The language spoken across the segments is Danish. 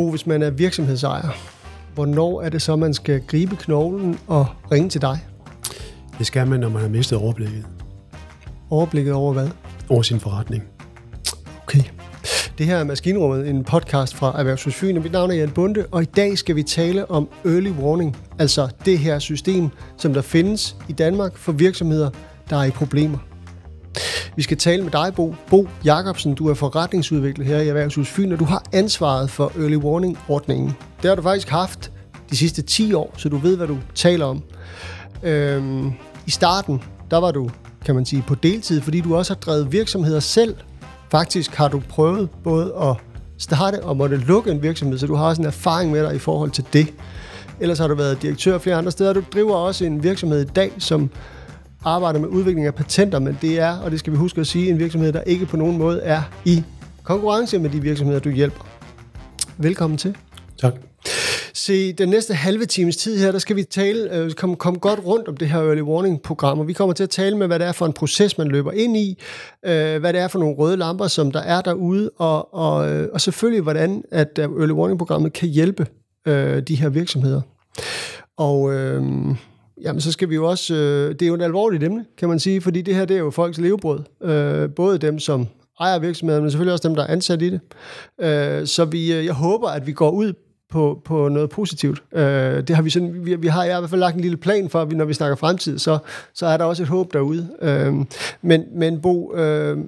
Bo, hvis man er virksomhedsejer, hvornår er det så, man skal gribe knoglen og ringe til dig? Det skal man, når man har mistet overblikket Overblikket over hvad? over sin forretning. Okay. Det her er Maskinrummet, en podcast fra Erhvervshus Fyn, og mit navn er Jan Bunde, og i dag skal vi tale om early warning, altså det her system, som der findes i Danmark for virksomheder, der er i problemer. Vi skal tale med dig, Bo. Bo Jacobsen, du er forretningsudvikler her i Erhvervshus Fyn, og du har ansvaret for early warning-ordningen. Det har du faktisk haft de sidste 10 år, så du ved, hvad du taler om. Øhm, I starten, der var du, kan man sige, på deltid, fordi du også har drevet virksomheder selv. Faktisk har du prøvet både at starte og måtte lukke en virksomhed, så du har også en erfaring med dig i forhold til det. Ellers har du været direktør flere andre steder. Du driver også en virksomhed i dag, som arbejder med udvikling af patenter, men det er, og det skal vi huske at sige, en virksomhed, der ikke på nogen måde er i konkurrence med de virksomheder, du hjælper. Velkommen til. Tak. Se, den næste halve times tid her, der skal vi tale, øh, komme kom godt rundt om det her early warning program, og vi kommer til at tale med, hvad det er for en proces, man løber ind i, øh, hvad det er for nogle røde lamper, som der er derude, og, og, øh, og selvfølgelig, hvordan at øh, early warning programmet kan hjælpe øh, de her virksomheder. Og øh, jamen, så skal vi jo også, øh, det er jo et alvorligt emne, kan man sige, fordi det her, det er jo folks levebrød. Øh, både dem, som ejer virksomheden, men selvfølgelig også dem, der er ansat i det. Øh, så vi, øh, jeg håber, at vi går ud på, på noget positivt. Øh, det har vi sådan, vi, vi har har i hvert fald lagt en lille plan for, at vi, når vi snakker fremtid, så, så er der også et håb derude. Øh, men, men Bo, øh,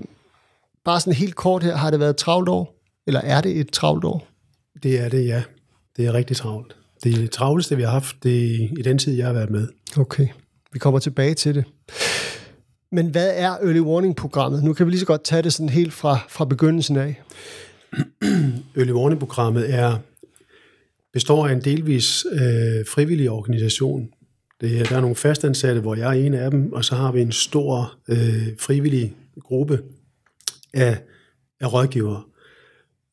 bare sådan helt kort her, har det været et travlt år? Eller er det et travlt år? Det er det, ja. Det er rigtig travlt. Det er det travleste, vi har haft det i den tid, jeg har været med. Okay, vi kommer tilbage til det. Men hvad er Early Warning-programmet? Nu kan vi lige så godt tage det sådan helt fra, fra begyndelsen af. Early Warning-programmet er, består af en delvis øh, frivillig organisation. Det er, der er nogle fastansatte, hvor jeg er en af dem, og så har vi en stor øh, frivillig gruppe af, af rådgivere.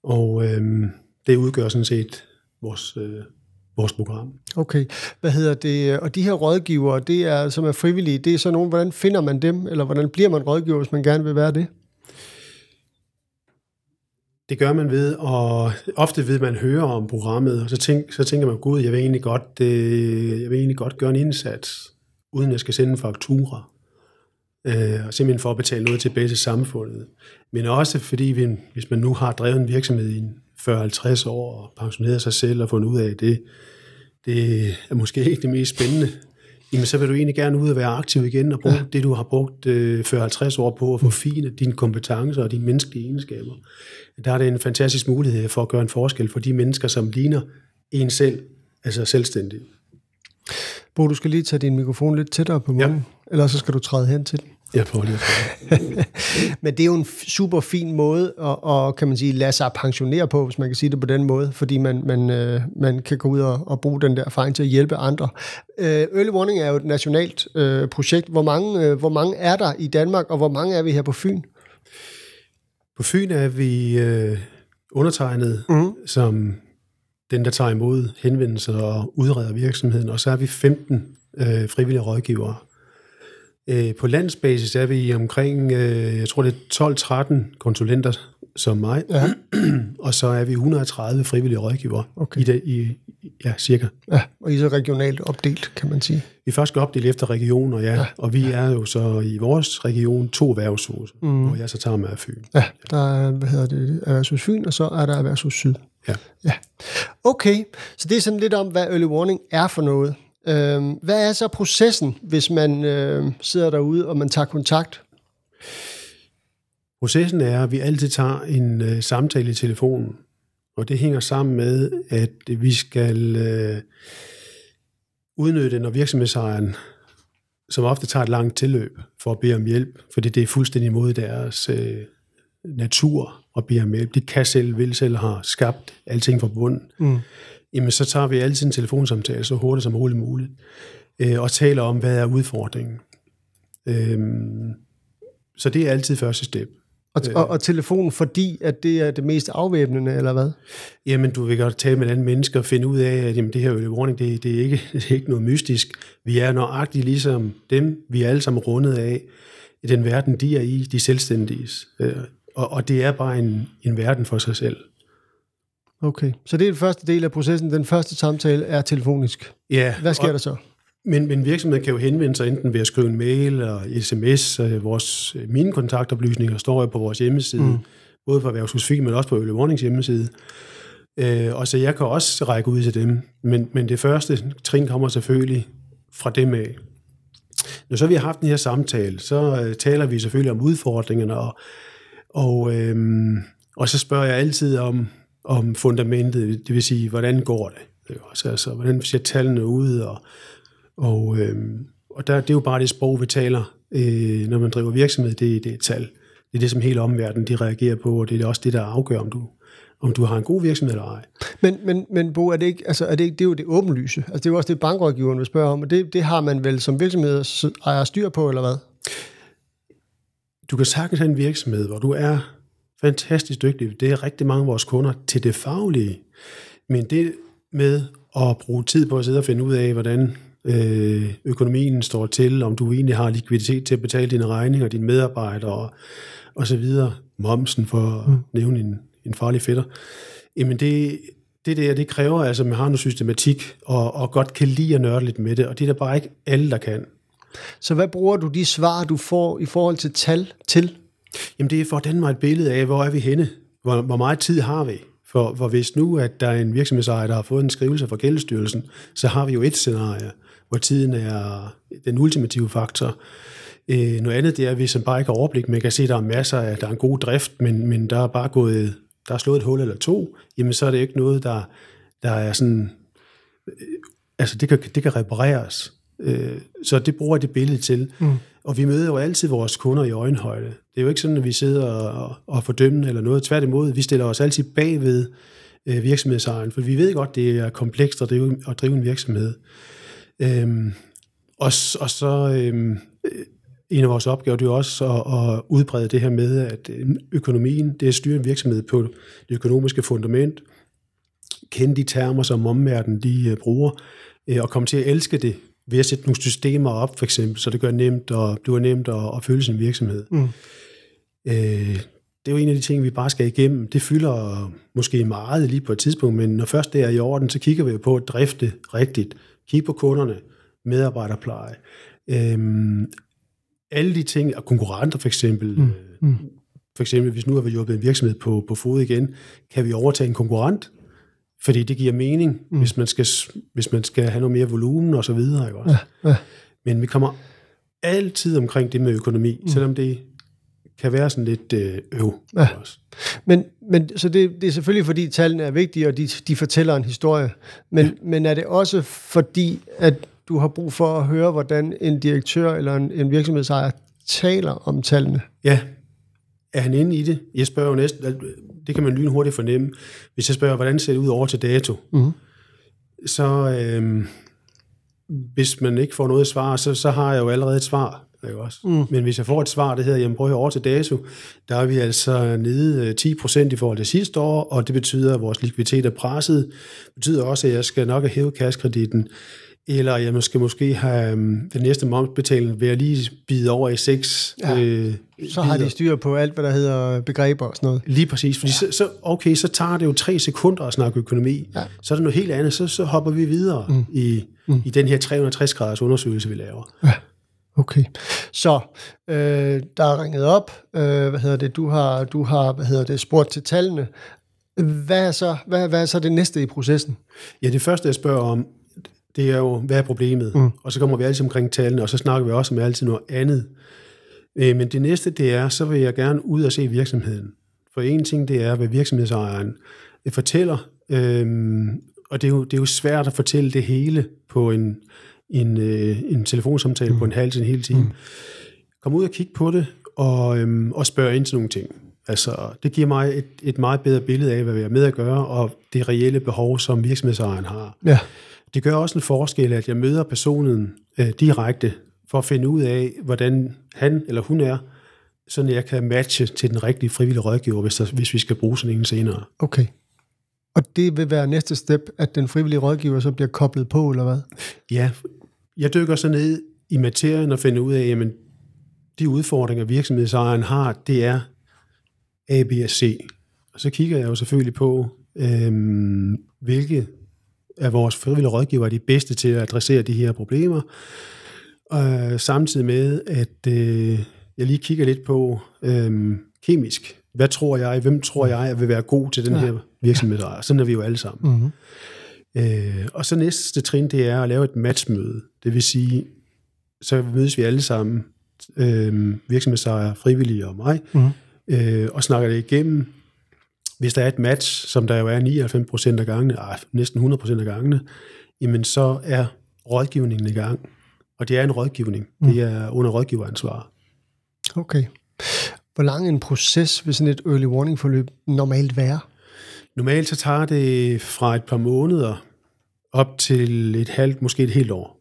Og øh, det udgør sådan set vores, øh, vores program. Okay, hvad hedder det? Og de her rådgivere, det er, som er frivillige, det er så nogen, hvordan finder man dem, eller hvordan bliver man rådgiver, hvis man gerne vil være det? Det gør man ved, og ofte ved man hører om programmet, og så, tænk, så tænker man, gud, jeg vil, egentlig godt, øh, jeg vil egentlig godt gøre en indsats, uden jeg skal sende en faktura, øh, og simpelthen for at betale noget tilbage til samfundet. Men også fordi, vi, hvis man nu har drevet en virksomhed i 40-50 år, og pensioneret sig selv og fundet ud af, det, det er måske ikke det mest spændende, jamen så vil du egentlig gerne ud og være aktiv igen og bruge ja. det, du har brugt øh, 40-50 år på at forfine dine kompetencer og dine menneskelige egenskaber. Der er det en fantastisk mulighed for at gøre en forskel for de mennesker, som ligner en selv, altså selvstændig. Bo, du skal lige tage din mikrofon lidt tættere på munden, ja. ellers så skal du træde hen til den. Jeg prøver lige at Men det er jo en super fin måde at, at, kan man sige, lade sig pensionere på, hvis man kan sige det på den måde, fordi man, man, øh, man kan gå ud og, og bruge den der erfaring til at hjælpe andre. Øh, Early Warning er jo et nationalt øh, projekt. Hvor mange, øh, hvor mange er der i Danmark, og hvor mange er vi her på Fyn? På Fyn er vi øh, undertegnet mm. som den, der tager imod henvendelser og udreder virksomheden, og så er vi 15 øh, frivillige rådgivere. Øh, på landsbasis er vi omkring, øh, jeg tror det er 12-13 konsulenter som mig, ja. og så er vi 130 frivillige rådgivere okay. i, det, i ja, cirka. Ja, og I er så regionalt opdelt, kan man sige. Vi er først opdelt efter regioner, ja, ja. og vi er jo så i vores region to erhvervshuse, mm. hvor jeg så tager med af Fyn. Ja, der er, hvad hedder det, Erhvervshus Fyn, og så er der Erhvervshus Syd. Ja. ja. Okay, så det er sådan lidt om, hvad early warning er for noget. Øh, hvad er så processen, hvis man øh, sidder derude, og man tager kontakt? Processen er, at vi altid tager en øh, samtale i telefonen, og det hænger sammen med, at vi skal øh, udnytte, når virksomhedsejeren, som ofte tager et langt tilløb for at bede om hjælp, fordi det er fuldstændig imod deres øh, natur at bede om hjælp. De kan selv, vil selv, har skabt alting fra bunden. Mm jamen så tager vi altid en telefonsamtale så hurtigt som muligt muligt, øh, og taler om, hvad er udfordringen. Øh, så det er altid første step. Og, og, og telefonen, fordi at det er det mest afvæbnende, eller hvad? Jamen, du vil godt tale med andre mennesker og finde ud af, at jamen, det her early warning, det, det, er ikke, det er ikke noget mystisk. Vi er nøjagtigt ligesom dem, vi er alle sammen rundet af, i den verden, de er i, de selvstændige. Øh, og, og det er bare en, en verden for sig selv. Okay, så det er den første del af processen. Den første samtale er telefonisk. Ja, Hvad sker og, der så? Men, men virksomheden kan jo henvende sig enten ved at skrive en mail eller sms. Øh, Vores, øh, mine kontaktoplysninger står jo på vores hjemmeside, mm. både på Erhvervshusfik, men også på Early Warnings hjemmeside. Øh, og så jeg kan også række ud til dem. Men, men det første trin kommer selvfølgelig fra dem af. Når så vi har haft den her samtale, så øh, taler vi selvfølgelig om udfordringerne, og, og, øhm, og så spørger jeg altid om, om fundamentet, det vil sige, hvordan går det? også, altså, hvordan ser tallene ud? Og, og, øhm, og der, det er jo bare det sprog, vi taler, øh, når man driver virksomhed, det, det er tal. Det er det, som hele omverdenen de reagerer på, og det er også det, der afgør, om du, om du har en god virksomhed eller ej. Men, men, men Bo, er det ikke, altså er det, ikke, det er jo det åbenlyse. Altså det er jo også det, bankrådgiveren vil spørge om, og det, det har man vel som virksomhed ejer styr på, eller hvad? Du kan sagtens have en virksomhed, hvor du er fantastisk dygtig. Det er rigtig mange af vores kunder til det faglige. Men det med at bruge tid på at sidde og finde ud af, hvordan øh, økonomien står til, om du egentlig har likviditet til at betale dine regninger, dine medarbejdere og, og så videre, momsen for at mm. nævne en, en farlig fætter, jamen det, det der, det kræver altså, at man har noget systematik, og, og godt kan lide at nørde lidt med det, og det er der bare ikke alle, der kan. Så hvad bruger du de svar, du får i forhold til tal til? Jamen det er for at danne mig et billede af, hvor er vi henne? Hvor, hvor meget tid har vi? For, for hvis nu, at der er en virksomhedsejer, der har fået en skrivelse fra Gældestyrelsen, så har vi jo et scenarie, hvor tiden er den ultimative faktor. Øh, noget andet det er, at vi som bare ikke har overblik, man kan se, at der er masser af, der er en god drift, men, men der er bare gået, der er slået et hul eller to, jamen så er det ikke noget, der, der er sådan, øh, altså det kan, det kan repareres. Øh, så det bruger det billede til. Mm. Og vi møder jo altid vores kunder i øjenhøjde. Det er jo ikke sådan, at vi sidder og, og fordømmer eller noget. Tværtimod, vi stiller os altid bagved øh, virksomhedsejeren, for vi ved godt, det er komplekst at drive, at drive en virksomhed. Øhm, og, og så øhm, en af vores opgaver, det er også at, at udbrede det her med, at økonomien, det er at styre en virksomhed på det økonomiske fundament, kende de termer, som omverdenen de uh, bruger, og komme til at elske det ved at sætte nogle systemer op, for eksempel, så det gør nemt, og du er nemt at, at føle sin virksomhed. Mm. Uh, det er jo en af de ting, vi bare skal igennem. Det fylder måske meget lige på et tidspunkt, men når først det er i orden, så kigger vi på at drifte rigtigt. Kig på kunderne, medarbejderpleje, øhm, alle de ting, og konkurrenter for eksempel, mm. Mm. for eksempel hvis nu har vi hjulpet en virksomhed på, på fod igen, kan vi overtage en konkurrent? Fordi det giver mening, mm. hvis, man skal, hvis man skal have noget mere volumen og så videre. Ikke også? Ja, ja. Men vi kommer altid omkring det med økonomi, mm. selvom det kan være sådan lidt øh, øv. Ja. Også. Men, men så det, det er selvfølgelig, fordi tallene er vigtige, og de, de fortæller en historie. Men, ja. men er det også fordi, at du har brug for at høre, hvordan en direktør eller en, en virksomhedsejer taler om tallene? Ja. Er han inde i det? Jeg spørger jo næsten, det kan man lynhurtigt fornemme. Hvis jeg spørger, hvordan ser det ud over til dato? Mm-hmm. Så øh, hvis man ikke får noget svar, så, så har jeg jo allerede et svar. Ikke også? Mm. Men hvis jeg får et svar, det hedder, jamen prøv at høre over til dato, der er vi altså nede 10% øh, i forhold til sidste år, og det betyder, at vores likviditet er presset. Det betyder også, at jeg skal nok have hævet kaskreditten eller jeg skal måske have um, den næste momsbetaling ved at lige bide over i seks ja. øh, Så har de styr på alt, hvad der hedder begreber og sådan noget. Lige præcis, fordi ja. så, så, okay, så tager det jo tre sekunder at snakke økonomi. Ja. Så er det noget helt andet, så, så hopper vi videre mm. I, mm. i den her 360-graders undersøgelse, vi laver. Ja. Okay, så øh, der er ringet op, øh, hvad hedder det, du har, du har hvad hedder det, spurgt til tallene. Hvad er, så, hvad, hvad er så det næste i processen? Ja, det første, jeg spørger om, det er jo, hvad er problemet? Mm. Og så kommer vi altid omkring tallene, og så snakker vi også om altid noget andet. Øh, men det næste, det er, så vil jeg gerne ud og se virksomheden. For en ting, det er, hvad virksomhedsejeren øh, fortæller, øhm, og det er, jo, det er jo svært at fortælle det hele på en, en, øh, en telefonsamtale mm. på en halv til en hel time. Mm. Kom ud og kig på det, og, øhm, og spørg ind til nogle ting. Altså, det giver mig et, et meget bedre billede af, hvad vi er med at gøre, og det reelle behov, som virksomhedsejeren har. Ja. Det gør også en forskel, at jeg møder personen øh, direkte, for at finde ud af, hvordan han eller hun er, så jeg kan matche til den rigtige frivillige rådgiver, hvis, der, hvis vi skal bruge sådan en senere. Okay. Og det vil være næste step, at den frivillige rådgiver så bliver koblet på, eller hvad? Ja, jeg dykker så ned i materien og finder ud af, jamen, de udfordringer, virksomhedsejeren har, det er A, B og C. Og så kigger jeg jo selvfølgelig på, øhm, hvilke af vores frivillige rådgiver er de bedste til at adressere de her problemer, øh, samtidig med, at øh, jeg lige kigger lidt på øh, kemisk. Hvad tror jeg, hvem tror jeg vil være god til den ja. her virksomhed? Ja. Sådan er vi jo alle sammen. Mm-hmm. Øh, og så næste trin, det er at lave et matchmøde. Det vil sige, så mødes vi alle sammen, øh, virksomhedsejere, frivillige og mig, mm-hmm. øh, og snakker det igennem. Hvis der er et match, som der jo er 99 af gangene, ej, næsten 100% af gangene, jamen så er rådgivningen i gang. Og det er en rådgivning. Mm. Det er under rådgiveransvar. Okay. Hvor lang en proces vil sådan et early warning forløb normalt være? Normalt så tager det fra et par måneder op til et halvt, måske et helt år.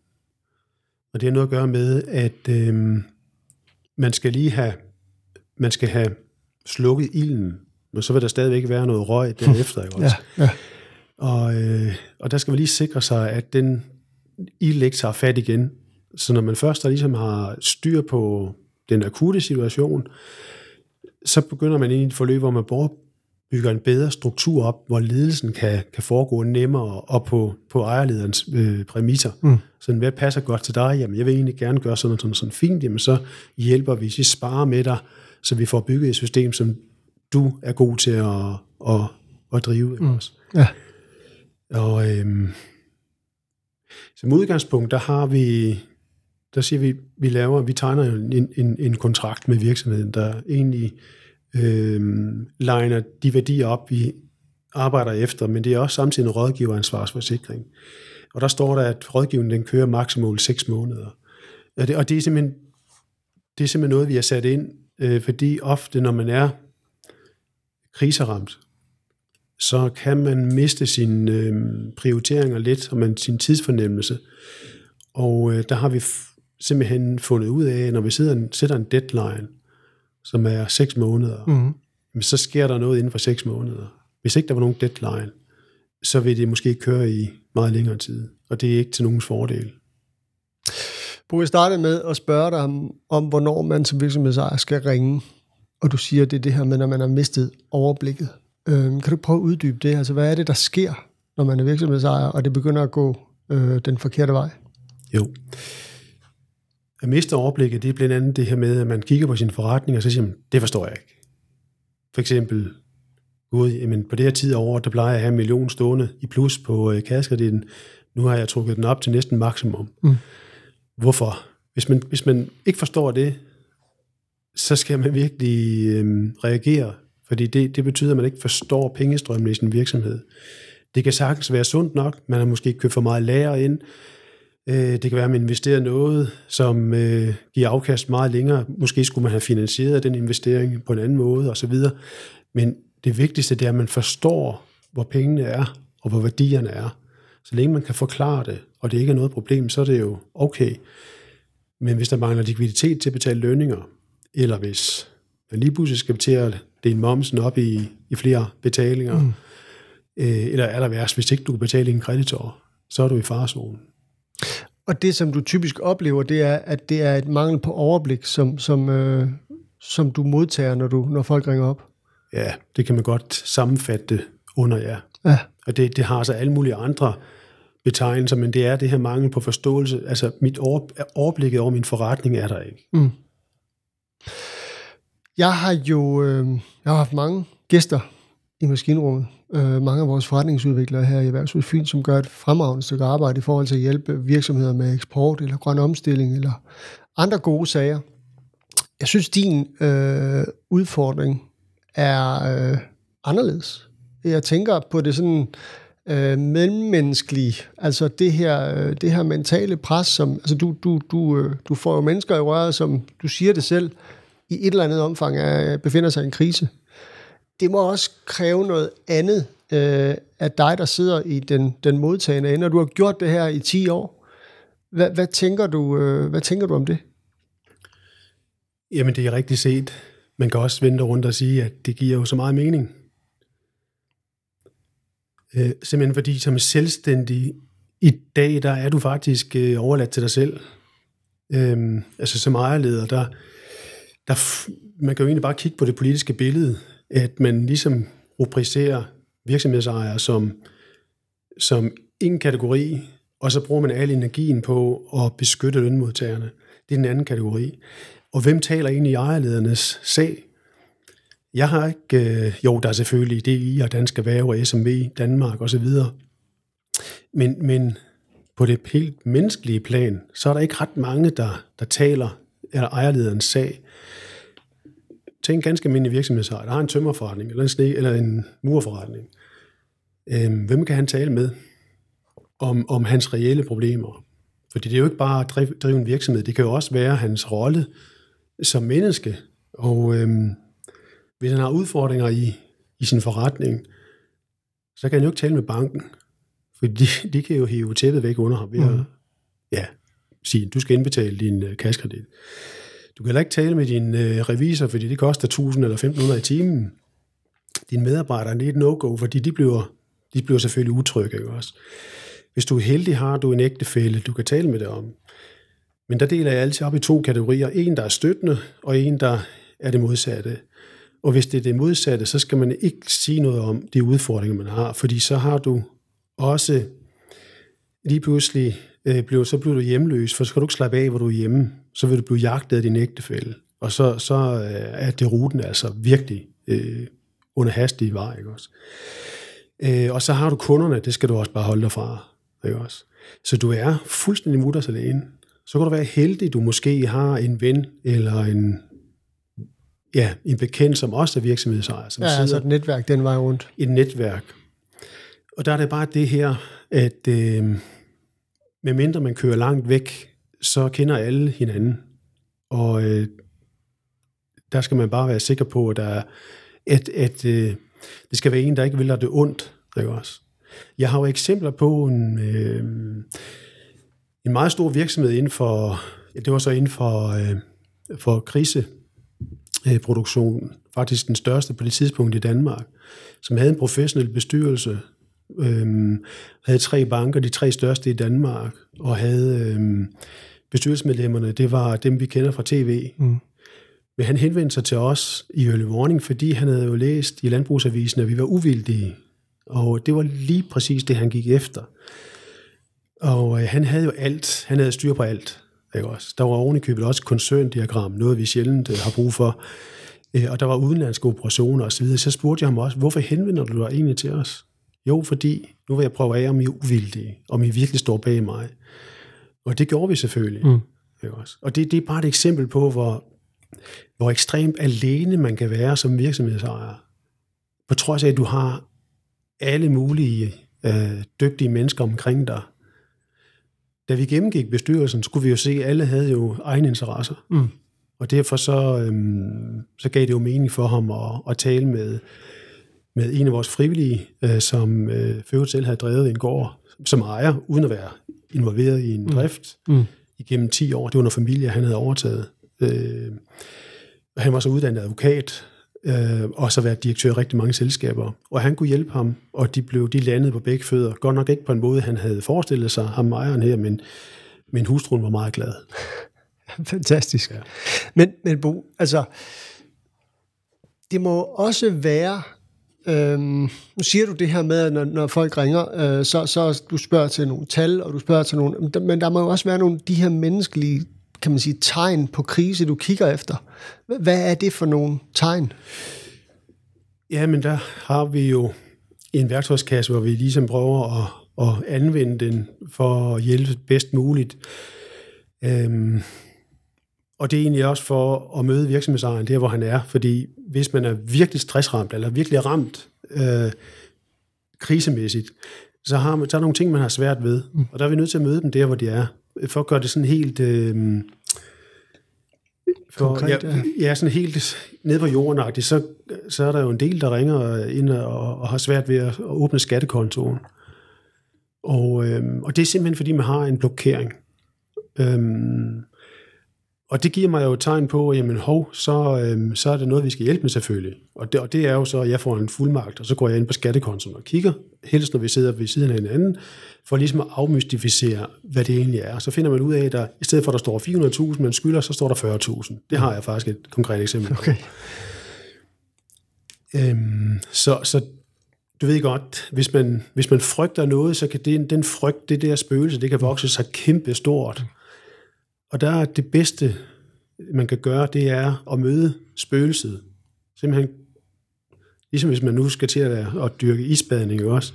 Og det har noget at gøre med, at øh, man skal lige have, man skal have slukket ilden, men så vil der stadigvæk være noget røg derefter. Ikke også? Ja, ja. Og, øh, og der skal man lige sikre sig, at den ikke tager fat igen. Så når man først der ligesom har styr på den akutte situation, så begynder man ind i et forløb, hvor man bygger en bedre struktur op, hvor ledelsen kan, kan foregå nemmere og på, på ejerlederens øh, præmisser. Mm. Så hvad passer godt til dig? Jamen, jeg vil egentlig gerne gøre sådan sådan, sådan fint. Jamen, så hjælper vi, vi sparer med dig, så vi får bygget et system, som du er god til at, at, at drive. Mm. Også. Ja. Og øhm, som udgangspunkt, der har vi, der siger vi, vi laver, vi tegner en, en, en kontrakt med virksomheden, der egentlig øh, legner de værdier op, vi arbejder efter, men det er også samtidig en rådgiveransvarsforsikring. Og der står der, at rådgivningen den kører maksimalt 6 måneder. Og det, og det, er simpelthen, det er simpelthen noget, vi har sat ind, øh, fordi ofte, når man er kriseramt, så kan man miste sine øh, prioriteringer lidt, og man sin tidsfornemmelse. Og øh, der har vi simpelthen fundet ud af, når vi sidder, sætter en deadline, som er 6 måneder, mm. så sker der noget inden for 6 måneder. Hvis ikke der var nogen deadline, så vil det måske køre i meget længere tid, og det er ikke til nogens fordel. Bo, jeg startede med at spørge dig om, om hvornår man som virksomhedsejer skal ringe, og du siger, det er det her med, når man har mistet overblikket. Øh, kan du prøve at uddybe det? Altså, hvad er det, der sker, når man er virksomhedsejer, og det begynder at gå øh, den forkerte vej? Jo. At miste overblikket, det er blandt andet det her med, at man kigger på sin forretning, og så siger man, det forstår jeg ikke. For eksempel, gud, jamen på det her tid af året, der plejer jeg at have en million stående i plus på øh, kaskerdelen. Nu har jeg trukket den op til næsten maksimum. Mm. Hvorfor? Hvis man, hvis man ikke forstår det, så skal man virkelig øh, reagere fordi det, det betyder, at man ikke forstår pengestrømmen i sin virksomhed. Det kan sagtens være sundt nok. Man har måske købt for meget lager ind. Øh, det kan være, at man investerer noget, som øh, giver afkast meget længere. Måske skulle man have finansieret den investering på en anden måde osv. Men det vigtigste det er, at man forstår, hvor pengene er, og hvor værdierne er. Så længe man kan forklare det, og det ikke er noget problem, så er det jo okay. Men hvis der mangler likviditet til at betale lønninger, eller hvis man lige pludselig skal til at dele momsen op i, i flere betalinger, mm. øh, eller er der værst, hvis ikke du kan betale en kreditor, så er du i farzonen. Og det, som du typisk oplever, det er, at det er et mangel på overblik, som, som, øh, som du modtager, når, du, når folk ringer op. Ja, det kan man godt sammenfatte under, ja. ja. Og det, det har så alle mulige andre betegnelser, men det er det her mangel på forståelse. Altså, mit over, overblikket over min forretning er der ikke. Mm. Jeg har jo øh, jeg har haft mange gæster i maskinrummet. Øh, mange af vores forretningsudviklere her i Erhvervshuset Fyn, som gør et fremragende stykke arbejde i forhold til at hjælpe virksomheder med eksport eller grøn omstilling eller andre gode sager. Jeg synes, din øh, udfordring er øh, anderledes. Jeg tænker på det sådan øh, mellemmenneskelige, altså det her, øh, det her mentale pres, som, altså du, du, du, øh, du får jo mennesker i røret, som du siger det selv, i et eller andet omfang er, befinder sig i en krise. Det må også kræve noget andet øh, af dig, der sidder i den, den modtagende ende, og du har gjort det her i 10 år. Hvad, hvad, tænker, du, øh, hvad tænker du om det? Jamen, det er rigtigt set. Man kan også vente rundt og sige, at det giver jo så meget mening. Øh, simpelthen fordi som selvstændig i dag, der er du faktisk øh, overladt til dig selv. Øh, altså som ejerleder, der, der, man kan jo egentlig bare kigge på det politiske billede, at man ligesom rubricerer virksomhedsejere som, som en kategori, og så bruger man al energien på at beskytte lønmodtagerne. Det er den anden kategori. Og hvem taler egentlig i ejerledernes sag? Jeg har ikke, øh, jo, der er selvfølgelig DI og Danske Erhverv og SMV, Danmark osv., men, men på det helt menneskelige plan, så er der ikke ret mange, der, der taler eller ejerlederens sag. Tænk en ganske almindelig virksomhedsejer, der har en tømmerforretning eller en, sne, eller en murforretning. Øhm, hvem kan han tale med om, om hans reelle problemer? Fordi det er jo ikke bare at drive, drive en virksomhed, det kan jo også være hans rolle som menneske. Og øhm, hvis han har udfordringer i, i sin forretning, så kan han jo ikke tale med banken. For de, de kan jo hive tæppet væk under ham ved at mm. ja, sige, du skal indbetale din uh, kaskredit. Du kan heller ikke tale med din uh, revisor, fordi det koster 1000 eller 1500 i timen. Dine medarbejdere det er et no-go, fordi de bliver, de bliver selvfølgelig utrygge. Ikke også? Hvis du er heldig, har du en ægtefælle, du kan tale med det om. Men der deler jeg altid op i to kategorier. En, der er støttende, og en, der er det modsatte. Og hvis det er det modsatte, så skal man ikke sige noget om de udfordringer, man har, fordi så har du også lige pludselig, øh, blev, så bliver du hjemløs, for så kan du ikke slappe af, hvor du er hjemme. Så vil du blive jagtet af din ægtefælle. Og så, så øh, er det ruten altså virkelig øh, under hastig vej. Ikke også? Øh, og så har du kunderne, det skal du også bare holde dig fra. Ikke også? Så du er fuldstændig mutters alene. Så kan du være heldig, du måske har en ven eller en, ja, en bekendt, som også er virksomhedsejer. Som ja, altså et netværk den vej rundt. Et netværk. Og der er det bare det her, at øh, medmindre man kører langt væk, så kender alle hinanden. Og øh, der skal man bare være sikker på, at, der er, at, at øh, det skal være en, der ikke vil have det ondt. Ikke også? Jeg har jo eksempler på en, øh, en meget stor virksomhed inden for, ja, det var så inden for, øh, for kriseproduktion, faktisk den største på det tidspunkt i Danmark, som havde en professionel bestyrelse, øhm, havde tre banker, de tre største i Danmark, og havde øhm, bestyrelsesmedlemmerne, det var dem, vi kender fra tv. Mm. Men han henvendte sig til os i Early Warning, fordi han havde jo læst i Landbrugsavisen, at vi var uvildige. Og det var lige præcis det, han gik efter. Og øh, han havde jo alt. Han havde styr på alt. Ikke også? Der var ovenikøbet også koncerndiagram, noget vi sjældent øh, har brug for. Øh, og der var udenlandske operationer osv. Så spurgte jeg ham også, hvorfor henvender du dig egentlig til os? Jo, fordi nu vil jeg prøve af, om I er uvildige, om I virkelig står bag mig. Og det gjorde vi selvfølgelig. Mm. Ikke også? Og det, det er bare et eksempel på, hvor, hvor ekstremt alene man kan være som virksomhedsejer. På trods af, at du har alle mulige øh, dygtige mennesker omkring dig. Da vi gennemgik bestyrelsen, skulle vi jo se, at alle havde jo egne interesser. Mm. Og derfor så, øhm, så gav det jo mening for ham at, at tale med med en af vores frivillige, øh, som øh, Føvet selv havde drevet en gård som ejer, uden at være involveret i en mm. drift mm. igennem 10 år. Det var noget familie, han havde overtaget. Øh, han var så uddannet advokat, øh, og så været direktør i rigtig mange selskaber. Og han kunne hjælpe ham, og de blev de landede på begge fødder. Godt nok ikke på en måde, han havde forestillet sig, ham ejeren her, men, men hustruen var meget glad. Fantastisk. Ja. Men, men Bo, altså, det må også være Øhm, nu siger du det her med, at når, når folk ringer, øh, så, så du spørger til nogle tal, og du spørger til nogle... Men der må jo også være nogle de her menneskelige kan man sige, tegn på krise, du kigger efter. Hvad er det for nogle tegn? Ja, men der har vi jo en værktøjskasse, hvor vi ligesom prøver at, at anvende den for at hjælpe bedst muligt. Øhm, og det er egentlig også for at møde virksomhedsejeren der, hvor han er. Fordi hvis man er virkelig stressramt, eller virkelig ramt øh, krisemæssigt, så har man, så er der nogle ting, man har svært ved. Mm. Og der er vi nødt til at møde dem der, hvor de er. For at gøre det sådan helt... Øh, for, Konkret, ja, ja, sådan helt ned på jorden så, så er der jo en del, der ringer ind og, og har svært ved at, at åbne skattekontoen. Og, øh, og det er simpelthen, fordi man har en blokering. Øhm, og det giver mig jo et tegn på, jamen hov, så, øhm, så er det noget, vi skal hjælpe med selvfølgelig. Og det, og det er jo så, at jeg får en fuldmagt, og så går jeg ind på skattekontoen og kigger, helst når vi sidder ved siden af hinanden, for ligesom at afmystificere, hvad det egentlig er. Så finder man ud af, at der, i stedet for at der står 400.000, man skylder, så står der 40.000. Det har jeg faktisk et konkret eksempel på. Okay. Øhm, så, så du ved godt, hvis man, hvis man frygter noget, så kan det, den frygt, det der spøgelse, det kan vokse sig kæmpe stort. Og der er det bedste, man kan gøre, det er at møde spøgelset. Simpelthen, ligesom hvis man nu skal til at, at dyrke isbadning også,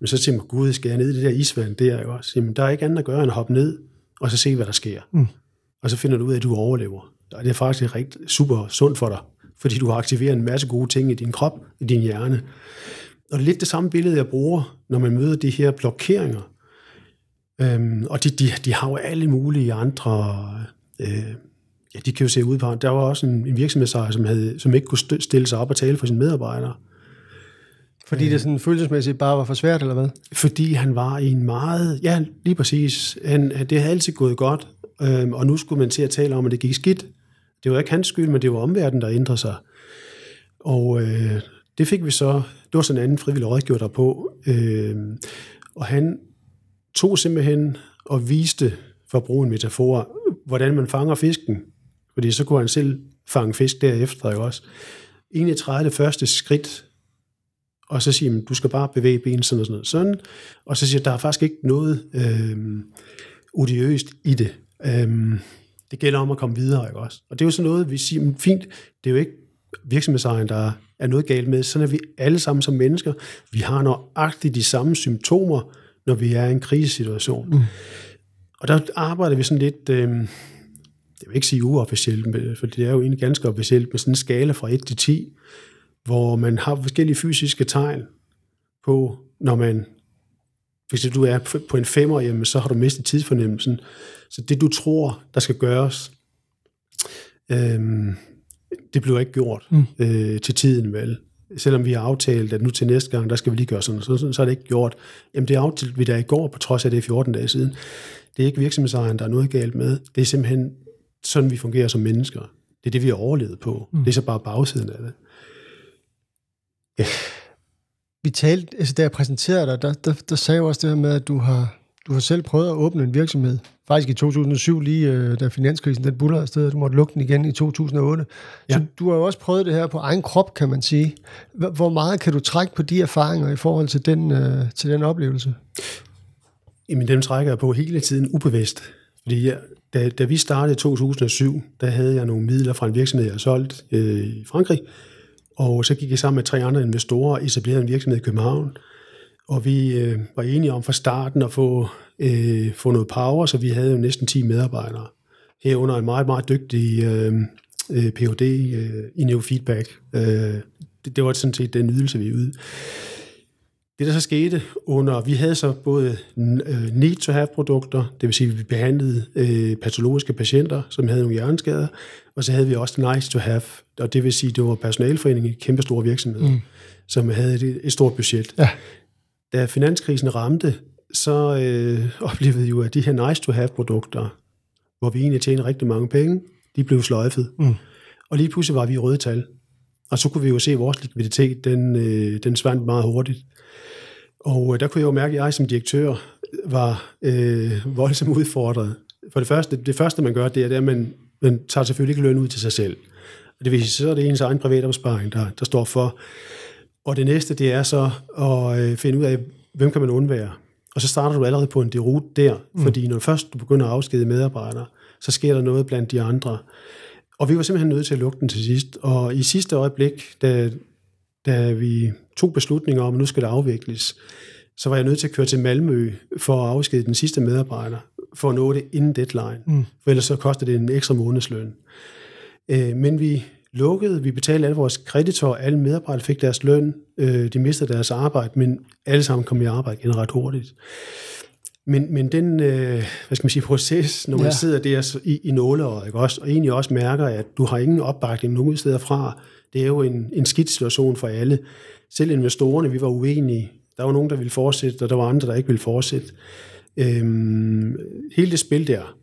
men så siger man, gud, skal jeg ned i det der isvand der jo også? Jamen, der er ikke andet at gøre, end at hoppe ned, og så se, hvad der sker. Mm. Og så finder du ud af, at du overlever. Og det er faktisk rigtig super sundt for dig, fordi du har aktiveret en masse gode ting i din krop, i din hjerne. Og det er lidt det samme billede, jeg bruger, når man møder de her blokeringer. Øhm, og de, de, de har jo alle mulige andre... Øh, ja, de kan jo se ud på... Der var også en, en virksomhedsejer, som, havde, som ikke kunne stille sig op og tale for sine medarbejdere. Fordi det sådan følelsesmæssigt bare var for svært, eller hvad? Fordi han var i en meget... Ja, lige præcis. Han, det havde altid gået godt, øhm, og nu skulle man til at tale om, at det gik skidt. Det var ikke hans skyld, men det var omverdenen, der ændrede sig. Og øh, det fik vi så... Det var sådan en anden frivillig rådgiver der på. Øh, og han tog simpelthen og viste, for at bruge en metafor, hvordan man fanger fisken. Fordi så kunne han selv fange fisk derefter, ikke også? Egentlig træde det første skridt, og så siger man, du skal bare bevæge benene sådan og sådan, sådan. Og så siger der er faktisk ikke noget øh, odiøst i det. Øh, det gælder om at komme videre, ikke også? Og det er jo sådan noget, vi siger, men fint, det er jo ikke virksomhedsejeren, der er noget galt med. Sådan er vi alle sammen som mennesker. Vi har nøjagtigt de samme symptomer, når vi er i en krisesituation. Mm. Og der arbejder vi sådan lidt, øh, jeg vil ikke sige uofficielt, for det er jo egentlig ganske officielt, med sådan en skala fra 1 til 10, hvor man har forskellige fysiske tegn på, når man, hvis du er på en femmer, jamen, så har du mistet tidsfornemmelsen. Så det, du tror, der skal gøres, øhm, det bliver ikke gjort mm. øh, til tiden, vel? Selvom vi har aftalt, at nu til næste gang, der skal vi lige gøre sådan, så, sådan, så er det ikke gjort. Jamen, det aftalte vi da i går, på trods af det er 14 dage siden. Det er ikke virksomhedsejeren, der er noget galt med. Det er simpelthen sådan, vi fungerer som mennesker. Det er det, vi har overlevet på. Mm. Det er så bare bagsiden af det. Ja. Vi talte, altså da jeg præsenterede dig, der, der, der sagde jeg også det her med, at du har, du har selv prøvet at åbne en virksomhed. Faktisk i 2007, lige øh, da finanskrisen den buller afsted, du måtte lukke den igen i 2008. Ja. Så du har jo også prøvet det her på egen krop, kan man sige. Hvor meget kan du trække på de erfaringer i forhold til den, øh, til den oplevelse? Jamen, dem trækker jeg på hele tiden ubevidst. Fordi jeg, da, da vi startede i 2007, der havde jeg nogle midler fra en virksomhed, jeg har solgt øh, i Frankrig, og så gik jeg sammen med tre andre investorer og etablerede en virksomhed i København. Og vi øh, var enige om fra starten at få, øh, få noget power, så vi havde jo næsten 10 medarbejdere. Herunder en meget, meget dygtig øh, øh, Ph.D. Øh, i neurofeedback. Øh, det, det var sådan set den ydelse, vi ydede. Det, der så skete under, vi havde så både øh, need-to-have-produkter, det vil sige, at vi behandlede øh, patologiske patienter, som havde nogle hjerneskader, og så havde vi også nice-to-have, og det vil sige, det var personalforening i kæmpe store virksomheder, mm. som havde et, et stort budget. Ja. Da finanskrisen ramte, så øh, oplevede vi jo, at de her nice-to-have-produkter, hvor vi egentlig tjente rigtig mange penge, de blev sløjfet. Mm. Og lige pludselig var vi i røde tal. Og så kunne vi jo se, at vores likviditet, den, øh, den svandt meget hurtigt. Og øh, der kunne jeg jo mærke, at jeg som direktør var øh, voldsomt udfordret. For det første, det første man gør, det er, det at man, man tager selvfølgelig ikke løn ud til sig selv. Og det vil sige, så er det ens egen privatopsparing, der, der står for. Og det næste, det er så at øh, finde ud af, hvem kan man undvære. Og så starter du allerede på en derute der, mm. fordi når først du begynder at afskede medarbejdere, så sker der noget blandt de andre. Og vi var simpelthen nødt til at lukke den til sidst. Og i sidste øjeblik, da, da vi tog beslutninger om, at nu skal det afvikles, så var jeg nødt til at køre til Malmø for at afskede den sidste medarbejder, for at nå det inden deadline. Mm. For ellers så kostede det en ekstra månedsløn. Øh, men vi lukkede, vi betalte alle vores kreditorer, alle medarbejdere fik deres løn, øh, de mistede deres arbejde, men alle sammen kom i arbejde igen ret hurtigt. Men, men den øh, hvad skal man sige, proces, når man ja. sidder der i, i nåleåret, ikke også, og egentlig også mærker, at du har ingen opbakning nogen steder fra, det er jo en, en skidt situation for alle. Selv investorerne, vi var uenige. Der var nogen, der ville fortsætte, og der var andre, der ikke ville fortsætte. Øhm, hele det spil der,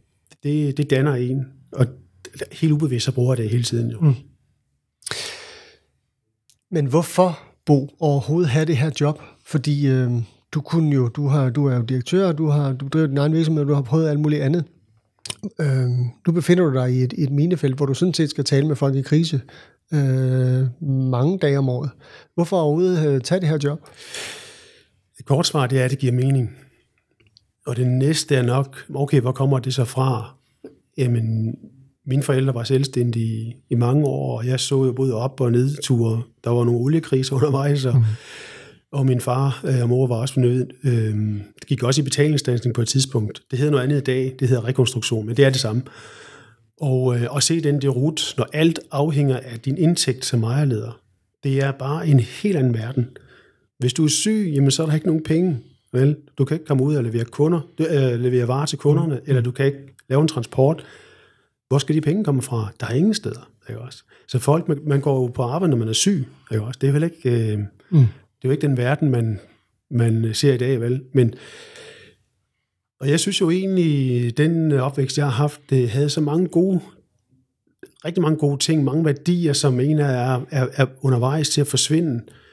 det, det danner en, og helt ubevidst så bruger det hele tiden jo. Mm. Men hvorfor, Bo, overhovedet have det her job? Fordi øh, du kunne jo, du, har, du er jo direktør, du har du driver din egen virksomhed, du har prøvet alt muligt andet. Øh, nu befinder du dig i et, et minefelt, hvor du sådan set skal tale med folk i krise. øh, mange dage om året. Hvorfor overhovedet øh, tage det her job? Et kort svar, det er, at det giver mening. Og det næste er nok, okay, hvor kommer det så fra? Jamen, mine forældre var selvstændige i mange år, og jeg så jo både op- og nedture. Der var nogle oliekriser undervejs, og, mm. og min far øh, og mor var også fornøjet. Øh, det gik også i betalingsdansning på et tidspunkt. Det hedder noget andet i dag, det hedder rekonstruktion, men det er det samme. Og øh, at se den derute, når alt afhænger af din indtægt som ejerleder, det er bare en helt anden verden. Hvis du er syg, jamen så er der ikke nogen penge. Vel? Du kan ikke komme ud og levere, kunder, øh, levere varer til kunderne, mm. eller du kan ikke lave en transport. Hvor skal de penge komme fra? Der er ingen steder. Ikke også? Så folk, man, man går jo på arbejde, når man er syg. Ikke også? Det er vel ikke, øh, mm. det er jo ikke den verden, man, man ser i dag, vel? Men, og jeg synes jo egentlig, den opvækst, jeg har haft, det havde så mange gode, rigtig mange gode ting, mange værdier, som en er, er, er undervejs til at forsvinde. Øh,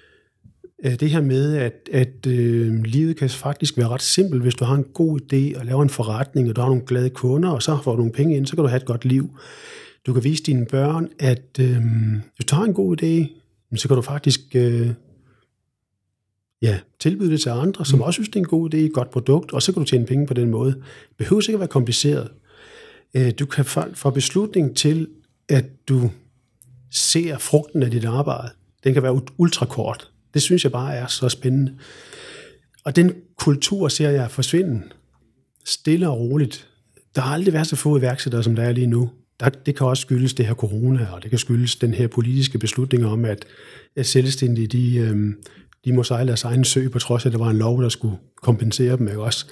det her med, at, at øh, livet kan faktisk være ret simpelt, hvis du har en god idé og laver en forretning, og du har nogle glade kunder, og så får du nogle penge ind, så kan du have et godt liv. Du kan vise dine børn, at øh, hvis du har en god idé, så kan du faktisk øh, ja, tilbyde det til andre, som mm. også synes, det er en god idé, et godt produkt, og så kan du tjene penge på den måde. Det behøver ikke at være kompliceret. Øh, du kan få beslutning til, at du ser frugten af dit arbejde. Den kan være ultrakort. Det synes jeg bare er så spændende. Og den kultur ser jeg forsvinde stille og roligt. Der har aldrig været så få iværksættere, som der er lige nu. Der, det kan også skyldes det her corona, og det kan skyldes den her politiske beslutning om, at, at selvstændige, de, øhm, de må sejle deres egen sø, på trods af, at der var en lov, der skulle kompensere dem. Ikke også?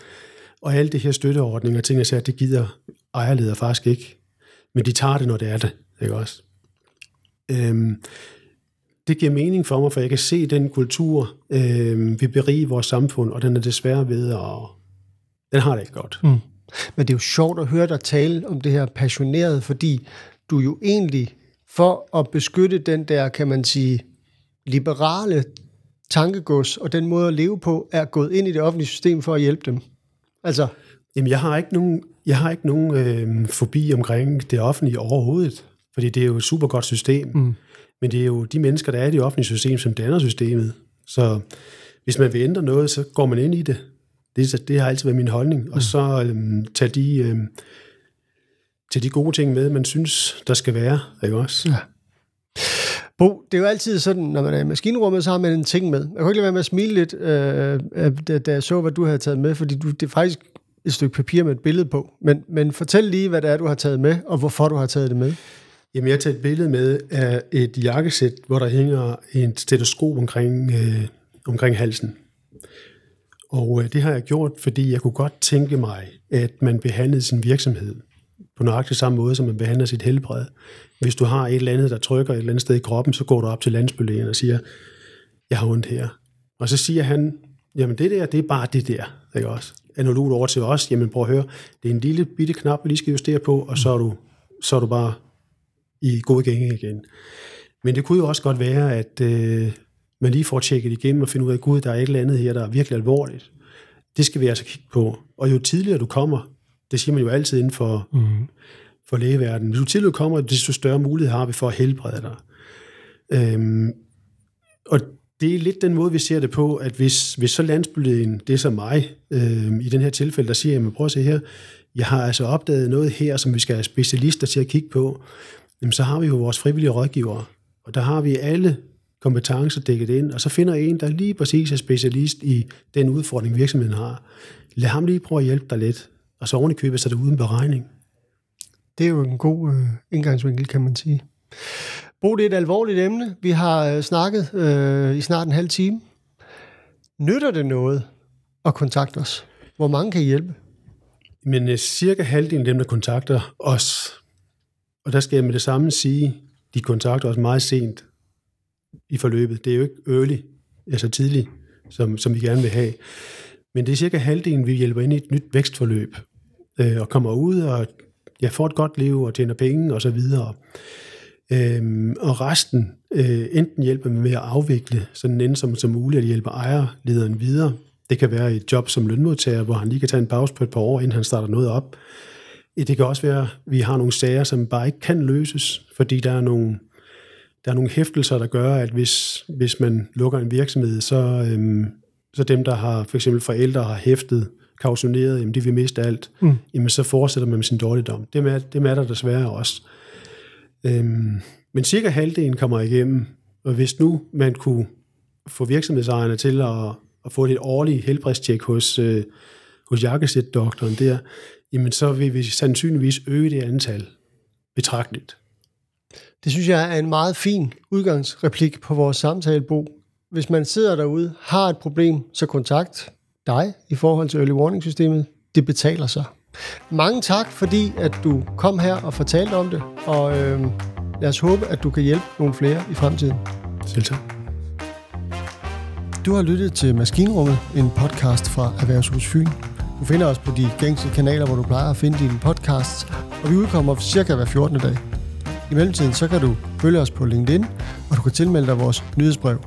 Og alle det her støtteordninger, ting jeg siger, det gider ejerleder faktisk ikke. Men de tager det, når det er det. Ikke også? Øhm, det giver mening for mig, for jeg kan se den kultur, øh, vi beriger vores samfund, og den er desværre ved at... Den har det ikke godt. Mm. Men det er jo sjovt at høre dig tale om det her passioneret, fordi du jo egentlig, for at beskytte den der, kan man sige, liberale tankegods og den måde at leve på, er gået ind i det offentlige system for at hjælpe dem. Altså... Jamen, jeg har ikke nogen, jeg har ikke nogen øh, forbi omkring det offentlige overhovedet, fordi det er jo et super godt system. Mm. Men det er jo de mennesker, der er i det offentlige system, som danner systemet. Så hvis man vil ændre noget, så går man ind i det. Det, det har altid været min holdning. Mm. Og så øhm, tage, de, øhm, tage de gode ting med, man synes, der skal være. Ikke også? Ja. Bo, det er jo altid sådan, når man er i maskinrummet, så har man en ting med. Jeg kunne ikke lade være med at smile lidt, øh, da, da jeg så, hvad du havde taget med, fordi du, det er faktisk et stykke papir med et billede på. Men, men fortæl lige, hvad det er, du har taget med, og hvorfor du har taget det med. Jamen, jeg tager et billede med af et jakkesæt, hvor der hænger en stetoskop omkring, øh, omkring halsen. Og øh, det har jeg gjort, fordi jeg kunne godt tænke mig, at man behandlede sin virksomhed på nøjagtig samme måde, som man behandler sit helbred. Hvis du har et eller andet, der trykker et eller andet sted i kroppen, så går du op til landsbylægen og siger, jeg har ondt her. Og så siger han, jamen det der, det er bare det der. Ikke også? Analogt over til os, jamen prøv at høre, det er en lille bitte knap, vi lige skal justere på, og så er du, så er du bare i god gænge igen. Men det kunne jo også godt være, at øh, man lige får tjekket igennem og finder ud af, gud, der er et eller andet her, der er virkelig alvorligt. Det skal vi altså kigge på. Og jo tidligere du kommer, det siger man jo altid inden for, mm. for lægeverdenen, tidligere du kommer, desto større mulighed har vi for at helbrede dig. Øhm, og det er lidt den måde, vi ser det på, at hvis, hvis så landsbylægen, det er så mig, øhm, i den her tilfælde, der siger, jamen prøv at se her, jeg har altså opdaget noget her, som vi skal have specialister til at kigge på jamen så har vi jo vores frivillige rådgivere, og der har vi alle kompetencer dækket ind, og så finder en, der lige præcis er specialist i den udfordring, virksomheden har. Lad ham lige prøve at hjælpe dig lidt, og så ordentligt købe sig det uden beregning. Det er jo en god øh, indgangsvinkel, kan man sige. Bo, det er et alvorligt emne. Vi har øh, snakket øh, i snart en halv time. Nytter det noget at kontakte os? Hvor mange kan I hjælpe? Men øh, cirka halvdelen af dem, der kontakter os, og der skal jeg med det samme sige, de kontakter os meget sent i forløbet. Det er jo ikke early, altså tidligt, som, som vi gerne vil have. Men det er cirka halvdelen, vi hjælper ind i et nyt vækstforløb, øh, og kommer ud og ja, får et godt liv og tjener penge og så videre. Øhm, og resten øh, enten hjælper med at afvikle sådan ensom som muligt, at hjælpe ejerlederen videre. Det kan være et job som lønmodtager, hvor han lige kan tage en pause på et par år, inden han starter noget op. Det kan også være, at vi har nogle sager, som bare ikke kan løses, fordi der er nogle, der er nogle hæftelser, der gør, at hvis, hvis man lukker en virksomhed, så, øhm, så dem, der har for eksempel forældre har hæftet, kautioneret, jamen de vil miste alt, mm. jamen så fortsætter man med sin dårligdom. Dem er, dem er der desværre også. Øhm, men cirka halvdelen kommer igennem, og hvis nu man kunne få virksomhedsejerne til at, at få et årligt helbredstjek hos, øh, hos jakkesæt-doktoren der, jamen så vil vi sandsynligvis øge det antal betragteligt. Det synes jeg er en meget fin udgangsreplik på vores samtalebo. Hvis man sidder derude, har et problem, så kontakt dig i forhold til early warning systemet. Det betaler sig. Mange tak, fordi at du kom her og fortalte om det, og øh, lad os håbe, at du kan hjælpe nogle flere i fremtiden. Selv tak. Du har lyttet til Maskinrummet, en podcast fra Erhvervshus Fyn. Du finder os på de gængse kanaler, hvor du plejer at finde dine podcasts, og vi udkommer cirka hver 14. dag. I mellemtiden så kan du følge os på LinkedIn, og du kan tilmelde dig vores nyhedsbrev.